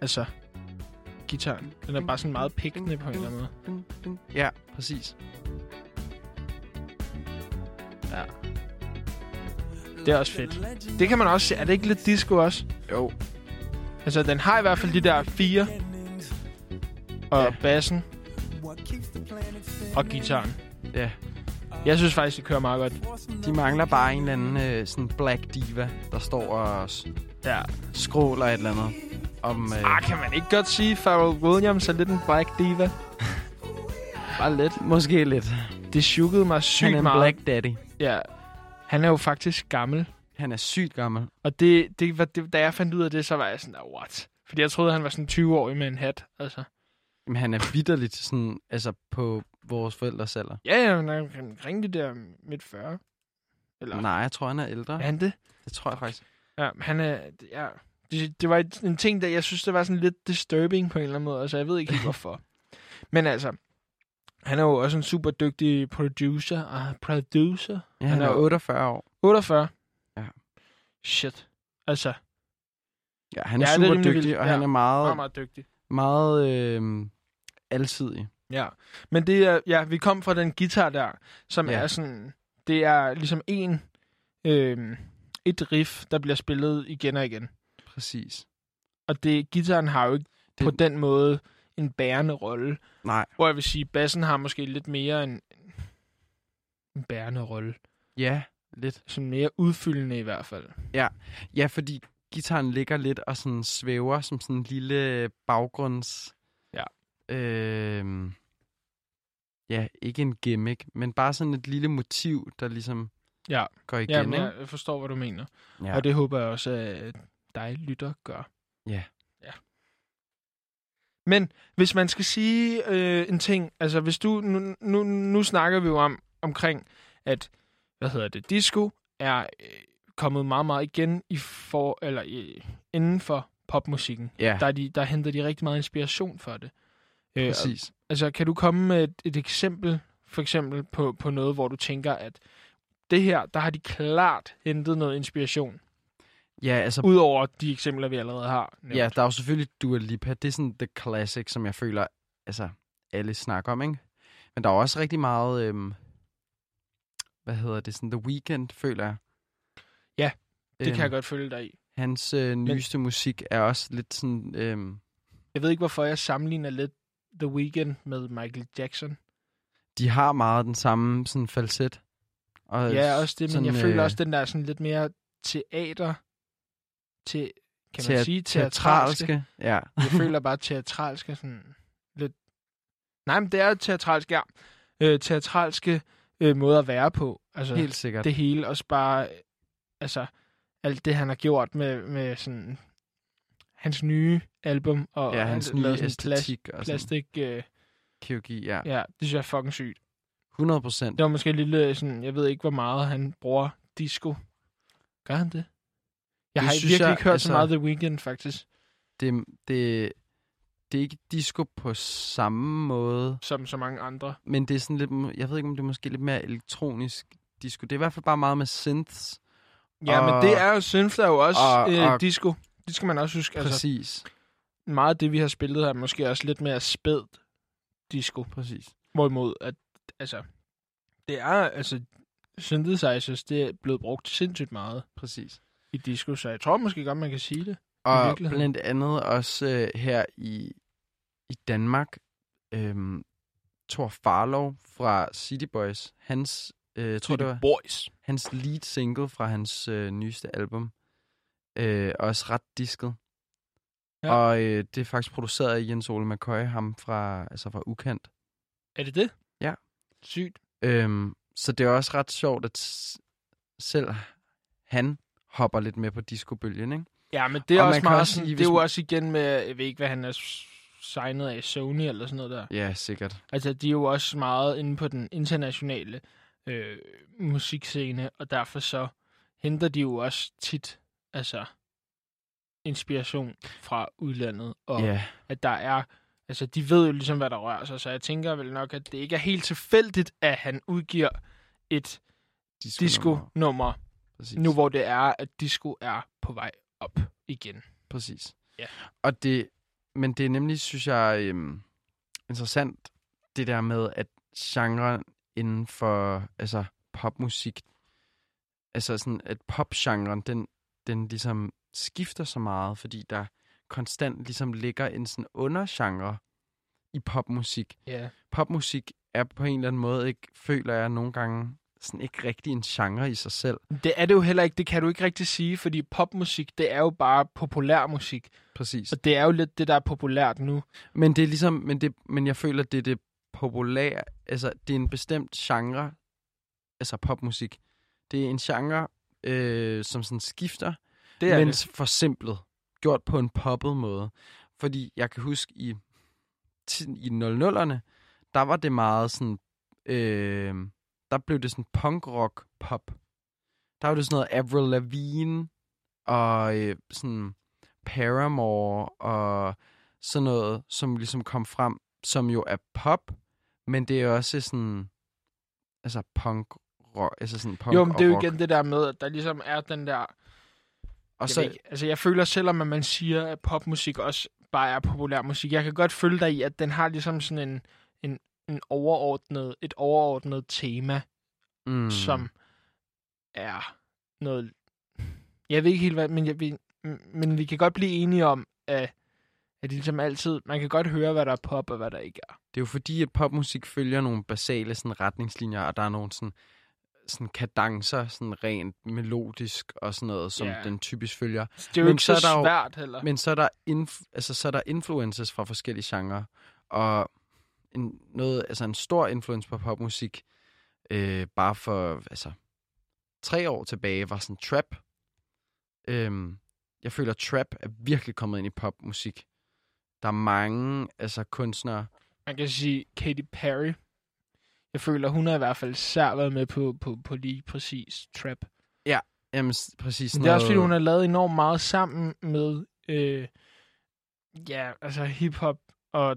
Altså, gitaren. Den er bare sådan meget pikkende på en eller anden måde. Ja, præcis. Ja. Det er også fedt. Det kan man også se. Er det ikke lidt disco også? Jo. Altså, den har i hvert fald de der fire. Og Ja. bassen. Og gitaren. Ja. Jeg synes faktisk, det kører meget godt. De mangler bare en eller anden øh, sådan black diva, der står og Ja. skråler et eller andet. Om, øh, Ah, kan man ikke godt sige, Pharrell Williams er lidt en black diva? Bare lidt. måske lidt. Det sjukkede mig sygt Han er en meget. black daddy. Ja. Han er jo faktisk gammel. Han er sygt gammel. Og det, det, var, det, da jeg fandt ud af det, så var jeg sådan, what? Fordi jeg troede, han var sådan 20-årig med en hat. Altså. Men han er vidderligt sådan, altså på vores forældres alder. Ja, ja, han kan ringe det der midt 40. Eller Nej, jeg tror, han er ældre. er han det? Det tror jeg faktisk. Ja, han er... Ja, det, det var en ting, der jeg synes, det var sådan lidt disturbing på en eller anden måde. Altså, jeg ved ikke helt, hvorfor. Men altså, han er jo også en super dygtig producer. Og producer. Ja, han, Han er er jo- 48 år. 48. Shit. Altså, Ja, han er Ja, er super rimelig dygtig, vildt. og Ja, han er meget, meget, meget dygtig. meget øh, alsidig. Ja, men det er, ja, vi kom fra den guitar der, som Ja. er sådan, det er ligesom en, øh, et riff, der bliver spillet igen og igen. Præcis. Og det, gitaren har jo ikke det... på den måde en bærende rolle. Nej, Hvor jeg vil sige, bassen har måske lidt mere en, en bærende rolle. ja, lidt. Sådan mere udfyldende i hvert fald. Ja, fordi gitaren ligger lidt og sådan svæver som sådan en lille baggrunds... Ja. Øh, ja, ikke en gimmick, men bare sådan et lille motiv, der ligesom Ja, går igen. ja men ikke? jeg forstår, hvad du mener. ja. Ja. Og det håber jeg også, at dig lytter gør. Ja. Ja. Men hvis man skal sige øh, en ting, altså hvis du, nu, nu, nu snakker vi jo om, omkring, at, hvad hedder det, disco er øh, kommet meget, meget igen i for, eller i, inden for popmusikken. ja, Der, er de, der henter de rigtig meget inspiration for det. Øh, og- præcis. Altså, kan du komme med et, et eksempel, for eksempel på, på noget, hvor du tænker, at det her, der har de klart hentet noget inspiration, Ja, altså, udover de eksempler, vi allerede har nævnt. ja, der er jo selvfølgelig Dua Lipa. Det er sådan the classic, som jeg føler, altså, alle snakker om, ikke? Men der er også rigtig meget, øhm, hvad hedder det, sådan The Weeknd, føler jeg. Ja, det kan jeg Øhm, godt følge dig i. Hans øh, nyeste musik er også lidt sådan, øhm, Jeg ved ikke, hvorfor jeg sammenligner lidt The Weeknd med Michael Jackson. De har meget den samme sådan falset. Og Ja, også det, men sådan, jeg føler øh, også den der sådan lidt mere teater, til, kan man sige, teatralske. Ja, Jeg føler bare teatralske sådan lidt... Nej, men det er teatralske, ja. Øh, teatralske øh, måde at være på. Altså, helt sikkert. det hele også bare... øh, Altså, alt det, han har gjort med, med sådan... Hans nye album, og ja, han hans har nye sådan plas, æstetik og sådan, plastik... Øh, kirurgi, ja. ja, det synes jeg er fucking sygt. 100 procent. Det var måske en lille, sådan, jeg ved ikke, hvor meget han bruger disco. Gør han det? Jeg Det har virkelig jeg, ikke hørt altså- så meget The Weeknd, faktisk, Det, det, det er ikke disco på samme måde, som så mange andre. men det er sådan lidt, jeg ved ikke, om det er måske lidt mere elektronisk disco. Det er i hvert fald bare meget med synths. Ja, Og- men det er jo, synth er jo også og- øh, og- disco. Det skal man også huske. Altså, Præcis. meget af det, vi har spillet her, er måske også lidt mere spædt disco. Præcis. Hvorimod, at, altså, det er, altså, synthesizers, det er blevet brugt sindssygt meget Præcis. i disco, så jeg tror måske godt, man kan sige det. Og blandt andet også øh, her i, i Danmark, øhm, Thor Farlov fra City Boys, hans, øh, jeg tror, det var Boys. hans lead single fra hans øh, nyeste album, øh, også ret disket. Ja. Og øh, det er faktisk produceret af Jens Ole McCoy, ham fra, altså fra Ukendt. Er det det? Ja. Sygt. Øhm, så det er også ret sjovt, at selv han hopper lidt med på discobølgen, ikke? Ja, men det er Og også meget også sådan, sige, det er jo man- også igen med, jeg ved ikke, hvad han er signet af Sony eller sådan noget der. Ja, sikkert. Altså, de er jo også meget inde på den internationale øh, musikscene, og derfor så henter de jo også tit, altså, inspiration fra udlandet, og Ja, at der er, altså, de ved jo ligesom, hvad der rører sig, så jeg tænker vel nok, at det ikke er helt tilfældigt, at han udgiver et disco-nummer. Præcis. nu hvor det er, at disco er på vej op igen. Præcis. Ja. Og det, men det er nemlig, synes jeg, øhm, interessant, det der med, at genren inden for altså, popmusik, altså sådan, at popgenren, den, den ligesom skifter så meget, fordi der konstant ligesom ligger en sådan undergenre i popmusik. Ja. Popmusik er på en eller anden måde ikke, føler jeg nogle gange, sådan ikke rigtig en genre i sig selv. Det er det jo heller ikke, det kan du ikke rigtig sige, fordi popmusik, det er jo bare populær musik. Præcis. Og det er jo lidt det, der er populært nu. Men det er ligesom, men, det, men jeg føler, det er det populære, altså det er en bestemt genre, altså popmusik. Det er en genre, øh, som sådan skifter, Det er men det. forsimplet, gjort på en poppet måde. Fordi jeg kan huske i, i 00'erne, der var det meget sådan, øh, der blev det sådan punk-rock pop. Der var det sådan noget Avril Lavigne, og øh, sådan Paramore, og sådan noget, som ligesom kom frem, som jo er pop, men det er også sådan, altså punk rock, altså sådan punk Jo, men det er jo rock. igen det der med, at der ligesom er den der... og Jeg, så, ikke, altså, jeg føler selvom at man siger, at popmusik også bare er populær musik, jeg kan godt følge dig i, at den har ligesom sådan en, en, en overordnet, et overordnet tema, mm, som er noget... Jeg ved ikke helt hvad, men, jeg, vi, men vi kan godt blive enige om, at, at det ligesom altid... Man kan godt høre, hvad der er pop, og hvad der ikke er. Det er jo fordi, at popmusik følger nogle basale sådan, retningslinjer, og der er nogle sådan, sådan kadencer, sådan rent melodisk og sådan noget, som Ja. den typisk følger. Så det er jo Men ikke så så, der jo- svært heller. Men så er der, inf- altså, så er der influences fra forskellige genrer, og en, noget, altså en stor influence på popmusik, øh, bare for altså, tre år tilbage, var sådan trap. Øhm, jeg føler, at trap er virkelig kommet ind i popmusik. Der er mange altså, kunstnere, Man kan sige Katy Perry. Jeg føler, hun har i hvert fald især været med på, på, på lige præcis trap. jamen, s- præcis Men det er også, fordi noget- hun har lavet enormt meget sammen med øh, ja, altså hip-hop og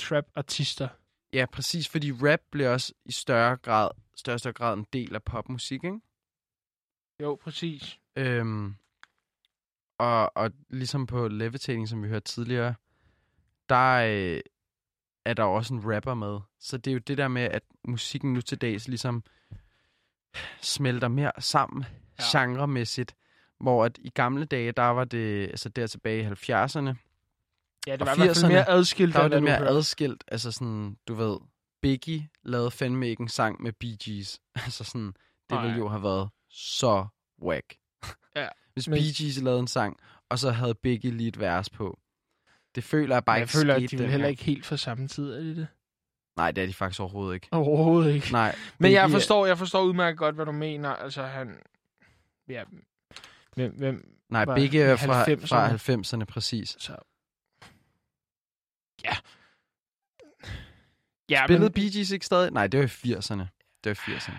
trap-artister. Ja, præcis, fordi rap bliver også i større grad, større, større grad en del af popmusik, ikke? Jo, præcis. Øhm, og, og ligesom på Levitating, som vi hørte tidligere, der øh, er der også en rapper med. Så det er jo det der med, at musikken nu til dags ligesom smelter mere sammen ja. genremæssigt. Hvor at i gamle dage, der var det, altså der tilbage i 70'erne, Ja, det var i hvert fald 80'erne, mere adskilt, Der var det mere hørte. adskilt. Altså sådan, du ved, Biggie lavede fandme ikke en sang med Bee Gees. altså sådan, det Nej. ville jo have været så whack. Ja, Hvis men- Bee Gees lavede en sang, og så havde Biggie lige et vers på. Det føler jeg bare jeg ikke føler, at de vil heller ikke helt fra samme tid, er det det? Nej, det er de faktisk overhovedet ikke. Overhovedet ikke. Nej. Men jeg forstår, jeg forstår udmærket godt, hvad du mener. Altså, han... Ja, hvem, hvem Nej, Biggie er fra 90'erne. fra 90'erne, præcis. så... Ja. Ja, Spillede men, Bee Gees ikke stadig? Nej, det var i 80'erne. Det var i 80'erne.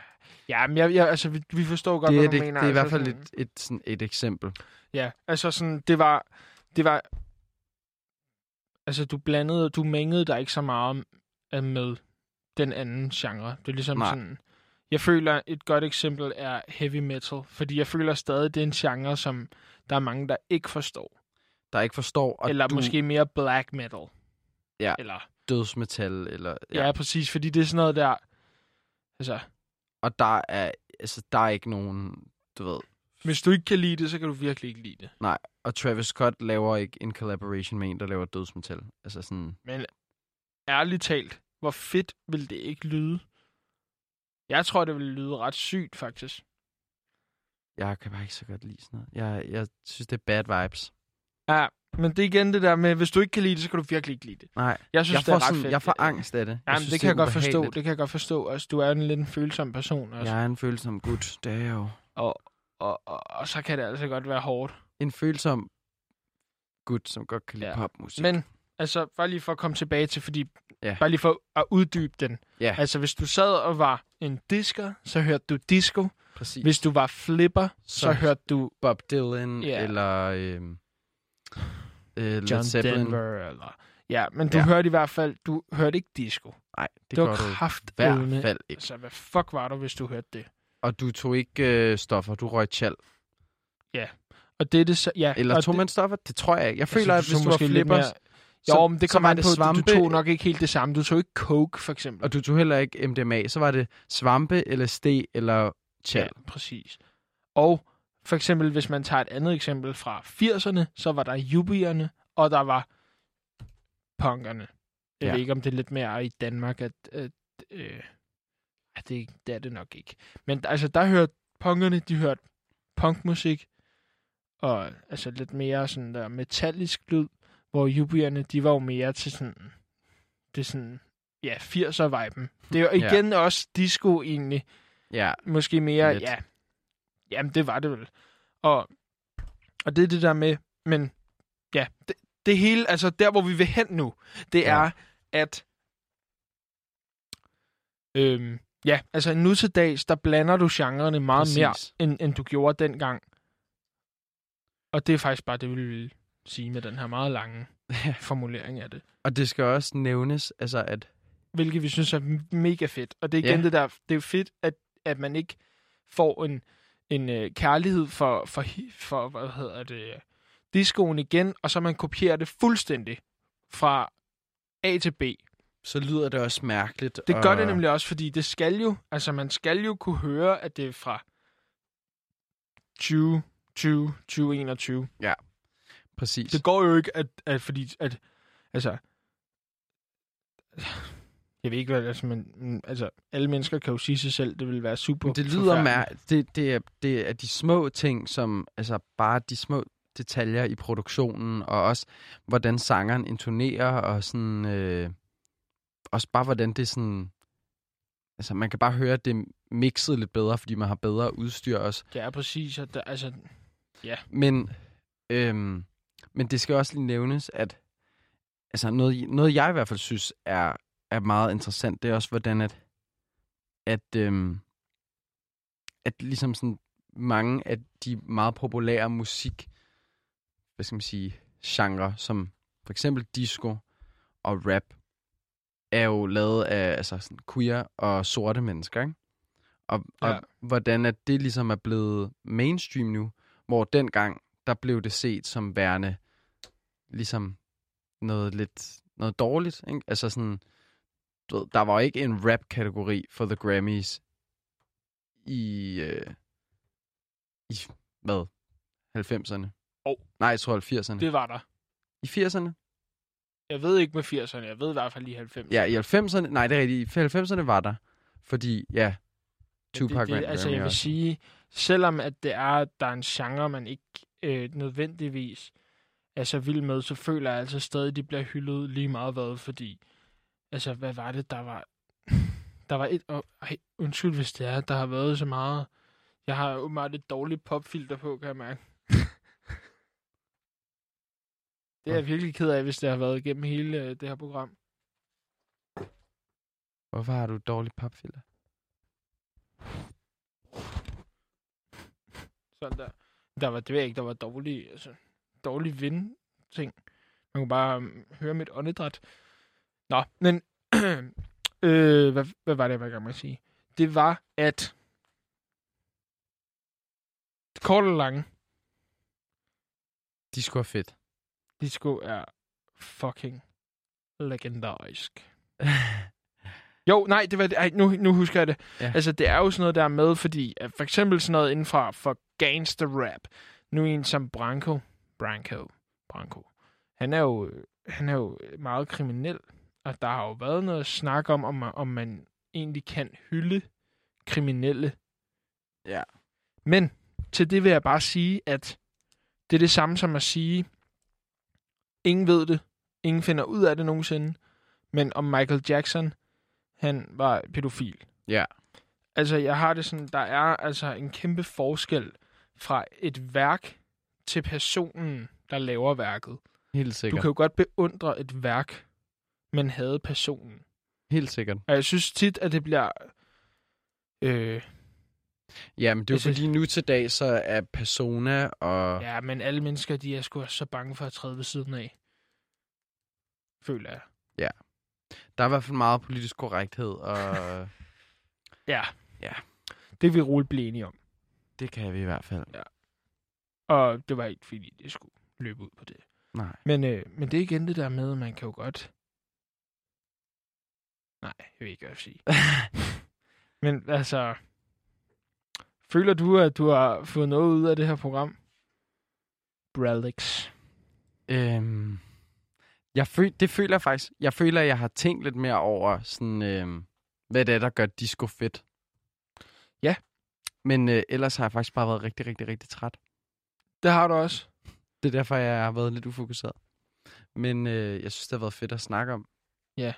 ja, men jeg, jeg, altså, vi, vi forstår godt, Det, hvad du det, mener. det er i altså, hvert fald sådan, et, et, sådan et eksempel. Ja, altså sådan, det var... Det var... Altså, du blandede, du mængede dig ikke så meget med den anden genre. Det er ligesom Nej. sådan... Jeg føler, et godt eksempel er heavy metal, fordi jeg føler stadig, det er en genre, som der er mange, der ikke forstår. Der ikke forstår, og eller du måske mere black metal. Ja. Eller, dødsmetal, eller... ja. ja, præcis, fordi det er sådan noget der... Altså, Og der er, altså, der er ikke nogen, du ved... hvis du ikke kan lide det, så kan du virkelig ikke lide det. Og Travis Scott laver ikke en collaboration med en, der laver dødsmetal. Altså sådan... Men ærligt talt, hvor fedt vil det ikke lyde? Jeg tror, det vil lyde ret sygt, faktisk. Jeg kan bare ikke så godt lide sådan noget. Jeg, jeg synes, det er bad vibes. Ja, men det er igen det der med, hvis du ikke kan lide det, så kan du virkelig ikke lide det. Nej, Jeg synes, jeg det får, er ret sådan, fedt. jeg får angst af det. Jamen, synes, det kan jeg er godt forstå. Det kan jeg godt forstå. Altså, du er en lidt en følsom person også. Jeg er en følsom gut, det er jeg jo. Og, og, og, og, så kan det altså godt være hårdt. En følsom gut, som godt kan lide Ja. popmusik. Men altså, bare lige for at komme tilbage til, fordi Ja. bare lige for at uddybe den. Ja. Altså, hvis du sad og var en disker, så hørte du disco. Præcis. Hvis du var flipper, så, Så- hørte du Bob Dylan, Ja. eller... øhm, øh, Led John Zeppelin. Denver. Eller... Ja, men du Ja. hørte i hvert fald, du hørte ikke disco. Nej, det, Det, var du i kraft hvert fald ikke. Altså, hvad fuck var du, hvis du hørte det? Og du tog ikke øh, stoffer, du røg tjal. Og det er det så... Ja, Eller og tog det, man stoffer? Det tror jeg ikke. Jeg altså, føler, at så hvis du var måske lidt flipper, mere- så, Jo, men det så kommer var an på, svampe, du, du tog nok ikke helt det samme. Du tog ikke coke, for eksempel. og du tog heller ikke MDMA. Så var det svampe, LSD eller tjal. Ja, præcis. Og for eksempel, hvis man tager et andet eksempel fra 80'erne, så var der jubierne, og der var punkerne. Jeg Ja. ved ikke, om det er lidt mere i Danmark, at... at øh, det, det er det nok ikke. Men altså, der hørte punkerne, de hørte punkmusik, og altså lidt mere sådan der metallisk lyd, hvor jubierne, de var jo mere til sådan, det sådan, ja, 80'er-viben. Det er jo Ja. igen også disco egentlig, Ja, Måske mere, Lidt. ja. Jamen, det var det vel. Og, og det er det der med, men ja, det, det hele, altså der, hvor vi vil hen nu, det Ja. er, at øhm, ja, altså nu til dags, der blander du genrerne meget Præcis. mere, end, end du gjorde dengang. Og det er faktisk bare det, vi vil sige med den her meget lange formulering af det. og det skal også nævnes, altså at hvilket vi synes er mega fedt. Og det er igen Ja. det der, det er fedt, at, at man ikke får en, en øh, kærlighed for, for, for, hvad hedder det, discoen igen, og så man kopierer det fuldstændig fra A til B. så lyder det også mærkeligt. Det og, gør det nemlig også, fordi det skal jo, altså man skal jo kunne høre, at det er fra 2020, 2021. Præcis. Det går jo ikke, at, at fordi, at, altså, jeg ved ikke, hvad, altså, men, mm, altså, alle mennesker kan jo sige sig selv, det vil være super Men det lyder mærkeligt. Det, det, er, det er de små ting, som, altså bare de små detaljer i produktionen, og også hvordan sangeren intonerer, og sådan, øh, også bare hvordan det sådan, altså man kan bare høre, at det er mixet lidt bedre, fordi man har bedre udstyr også. Det er præcis, at der, altså, Men, øhm, men det skal også lige nævnes, at altså noget, noget jeg i hvert fald synes er, er meget interessant, det er også hvordan at, at, øhm, at ligesom sådan mange af de meget populære musik, hvad skal man sige, genre, som for eksempel disco og rap, er jo lavet af altså sådan queer og sorte mennesker, ikke? Og, Ja. og hvordan at det ligesom er blevet mainstream nu, hvor dengang, der blev det set som værende ligesom noget lidt noget dårligt, ikke? Altså sådan, du ved, der var ikke en rap-kategori for The Grammys i, øh, i hvad? 90'erne? Åh. Nej, jeg tror 80'erne. det var der. I 80'erne? Jeg ved ikke med 80'erne, jeg ved i hvert fald lige 90'erne. Ja, i 90'erne, nej, det er rigtigt. I 90'erne var der. Fordi, ja, Tupac det, det, vandt altså, Grammy jeg vil også. sige, selvom at det er, der er en genre, man ikke øh, nødvendigvis er så vild med, så føler jeg altså stadig, at de bliver hyldet lige meget hvad, fordi, altså, hvad var det, der var, der var et, oh, ej, undskyld, hvis det er, der har været så meget, jeg har åbenbart et dårligt popfilter på, kan jeg mærke. det er jeg virkelig ked af, hvis det har været igennem hele øh, det her program. Hvorfor har du et dårligt papfilter? Sådan der. Der var, det ved jeg ikke, der var dårlig, altså, dårlig vind ting. Man kunne bare um, høre mit åndedræt. Nå, men øh, hvad, hvad var det, jeg var i gang med at sige? Det var, at kort og lange, De skulle have fedt. disco er fucking legendarisk. Jo, nej, det var det. Ej, nu, nu husker jeg det. Ja. Ja. Altså, det er jo sådan noget, der er med, fordi at for eksempel sådan noget inden for, for gangster rap. Nu en som Branko. Branko. Branko. Han er jo, øh, han er jo meget kriminel. Og der har jo været noget snak om, om, man- om man egentlig kan hylde kriminelle. Ja. Men til det vil jeg bare sige, at det er det samme som at sige, ingen ved det, ingen finder ud af det nogensinde, men om Michael Jackson, han var pædofil. Ja. Altså, jeg har det sådan, der er altså en kæmpe forskel fra et værk til personen, der laver værket. Helt Du sikkert. kan jo godt beundre et værk, men havde personen. Helt sikkert. Og jeg synes tit, at det bliver... Øh, Ja, men det er jo synes- fordi nu til dag, så er persona og... ja, men alle mennesker, de er sgu så bange for at træde ved siden af. Føler jeg. Der er i hvert fald meget politisk korrekthed, og Ja. Ja. Det vil roligt blive enige om. det kan vi i hvert fald. Og det var ikke, fordi det skulle løbe ud på det. Nej. Men, øh, men det er igen det der med, at man kan jo godt... Nej, jeg vil ikke, hvad jeg vil sige. men altså... Føler du, at du har fået noget ud af det her program? Bralix. Øhm, jeg føl, det føler jeg faktisk. Jeg føler, at jeg har tænkt lidt mere over, sådan, øhm, hvad det er, der gør disco fedt. Ja. Men øh, ellers har jeg faktisk bare været rigtig, rigtig, rigtig træt. Det har du også. Det er derfor, jeg har været lidt ufokuseret. Men øh, jeg synes, det har været fedt at snakke om. Ja.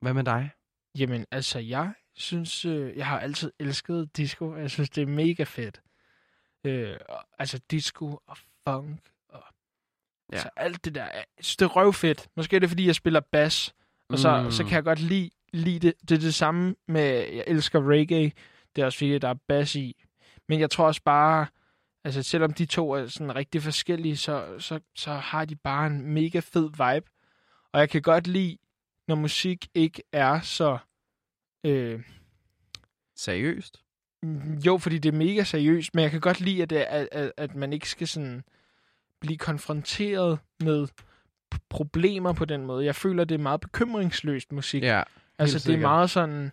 Hvad med dig? Jamen, altså, jeg synes, øh, jeg har altid elsket disco. Jeg synes, det er mega fedt. Øh, og, altså, disco og funk og Ja. altså, alt det der. Jeg synes, det er røvfedt. Måske er det, fordi jeg spiller bass, og så, Mm. mm. så kan jeg godt lide, lide det. Det er det samme med, jeg elsker reggae. Det er også fordi, der er bass i. Men jeg tror også bare, altså selvom de to er sådan rigtig forskellige, så, så, så har de bare en mega fed vibe. Og jeg kan godt lide, når musik ikke er så... Øh, Seriøst? jo, fordi det er mega seriøst, men jeg kan godt lide, at, det, at, at, at man ikke skal sådan blive konfronteret med problemer på den måde. Jeg føler, det er meget bekymringsløst musik. Ja. altså, det er meget sådan,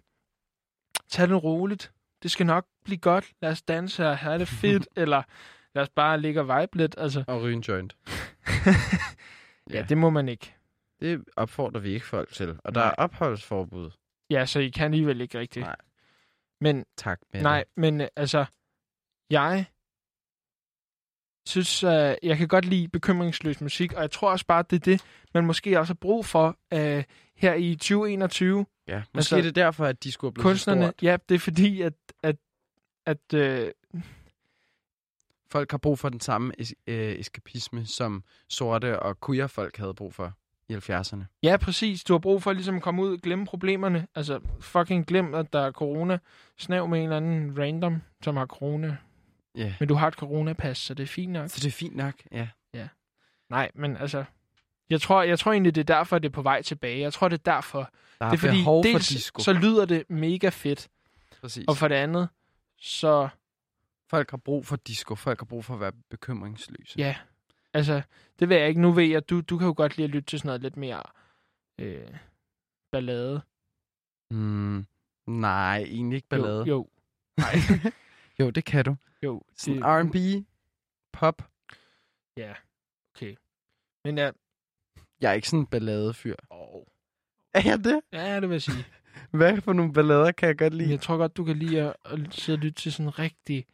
tag det roligt. Det skal nok blive godt. Lad os danse her, have det fedt, eller lad os bare ligge og vibe lidt. Altså, Og ryge en joint. ja, det må man ikke. Det opfordrer vi ikke folk til. Og der er opholdsforbud. Ja, så I kan alligevel ikke rigtigt. Nej. Men Tak med Nej, men øh, altså, jeg synes, uh, jeg kan godt lide bekymringsløs musik, og jeg tror også bare, at det er det, man måske også har brug for uh, her i 2021. Ja, måske Altså, er det derfor, at de skulle blive Kunstnerne, ja, det er fordi, at, at, at uh, Folk har brug for den samme es- øh, eskapisme, som sorte og queer folk havde brug for i 70'erne. ja, præcis, du har brug for ligesom at komme ud og glemme problemerne. Altså, fucking glem, at der er corona. Snav med en eller anden random, som har corona. Ja. Men du har et coronapas, så det er fint nok. Så det er fint nok, ja. Nej, men altså... Jeg tror, jeg tror egentlig, det er derfor, det er på vej tilbage. Jeg tror, det er derfor. Der er, det er fordi, for dels disco. så lyder det mega fedt, Præcis. og for det andet, så Folk har brug for disco. Folk har brug for at være bekymringsløse. ja, altså, det ved jeg ikke. Nu ved jeg, du, du kan jo godt lide at lytte til sådan noget lidt mere øh, ballade. Mm, nej, egentlig ikke ballade. Jo, jo, Nej. jo, det kan du. jo. Det- R&B, pop. Ja, okay. Men ja, Jeg er ikke sådan en balladefyr. Oh. Er jeg det? Ja, det vil jeg sige. Hvad for nogle ballader kan jeg godt lide? jeg tror godt, du kan lide at, at sidde og lytte til sådan rigtig,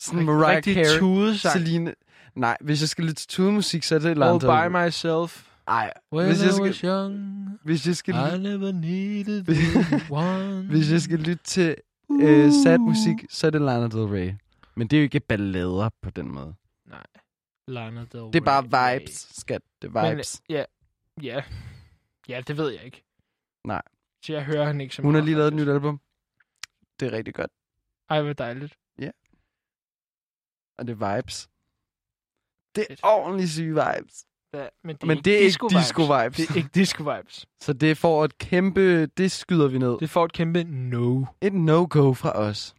Sådan Mariah Carey. Celine. Nej, hvis jeg skal lytte til tudemusik, så er det et eller All andet. by myself. Ej, When hvis jeg skal, was young, hvis jeg skal, I never needed one. hvis jeg skal lytte til øh, sad musik, så er det Lana Del Rey. Men det er jo ikke ballader på den måde. Nej. Lana Del Det er bare Rey. vibes, skat. Det er Men, vibes. ja, ja. Ja, det ved jeg ikke. Nej. Så jeg hører han ikke så Hun har meget, lige lavet et nyt album. Det er rigtig godt. Ej, hvor dejligt. Og det er vibes. Det er ordentligt syge vibes. Ja, men det er Men ikke det er ikke disco-vibes. disco-vibes. Det er ikke disco-vibes. Så det får et kæmpe... Det skyder vi ned. Det får et kæmpe no. Et no-go fra os.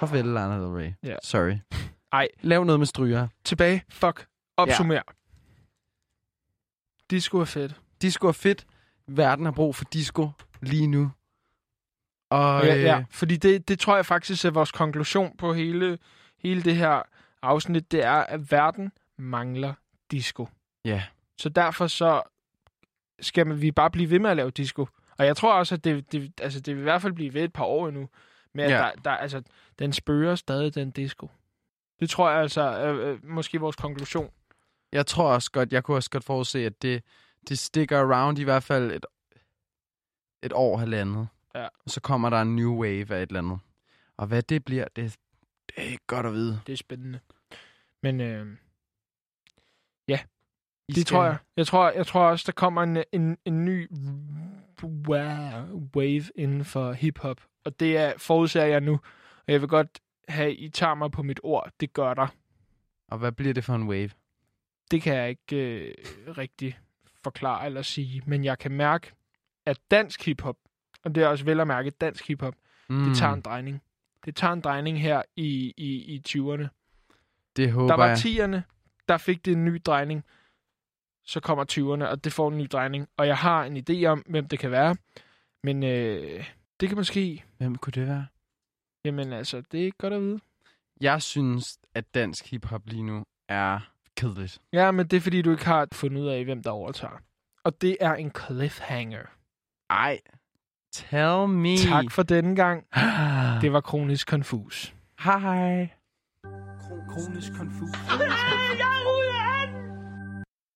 Farvel, Lana Del Rey. Ja. Sorry. Ej. Lav noget med stryger. Tilbage. Fuck. Opsummer. Disco er fedt. Disco er fedt. Verden har brug for disco lige nu. Og Ja, øh, ja, fordi det, det tror jeg faktisk er vores konklusion på hele, hele det her afsnit. Det er, at verden mangler disco. ja. Så derfor så skal man- vi bare blive ved med at lave disco. Og jeg tror også, at det, det, altså det vil i hvert fald blive ved et par år endnu. Men Ja. der, der, altså, den spørger stadig, den disco. Det tror jeg altså er øh, måske vores konklusion. Jeg tror også godt, jeg kunne også godt forudse, at det, det stikker around i hvert fald et, et år, halvandet. Ja. Og så kommer der en new wave af et eller andet. Og hvad det bliver, det, det er ikke godt at vide. Det er spændende. Men øh, I det skal- tror jeg. Jeg tror, jeg tror også, der kommer en, en, en ny wa- wave inden for hiphop. Og det er, forudser jeg nu. Og jeg vil godt have, I tager mig på mit ord. Det gør der. Og hvad bliver det for en wave? det kan jeg ikke øh, rigtig forklare eller sige, men jeg kan mærke, at dansk hiphop, og det er også vel at mærke dansk hiphop, Mm, det tager en drejning. Det tager en drejning her i, i, i 20'erne. det håber Der var jeg. 10'erne, der fik det en ny drejning. Så kommer 20'erne, og det får en ny drejning. Og jeg har en idé om, hvem det kan være. Men øh, det kan måske... Hvem kunne det være? Jamen altså, det er godt at vide. Jeg synes, at dansk hiphop lige nu er kedeligt. Ja, men det er fordi, du ikke har fundet ud af, hvem der overtager. Og det er en cliffhanger. Ej. Tell me. Tak for denne gang. det var kronisk konfus. Hej. Kronisk konfus. Ja,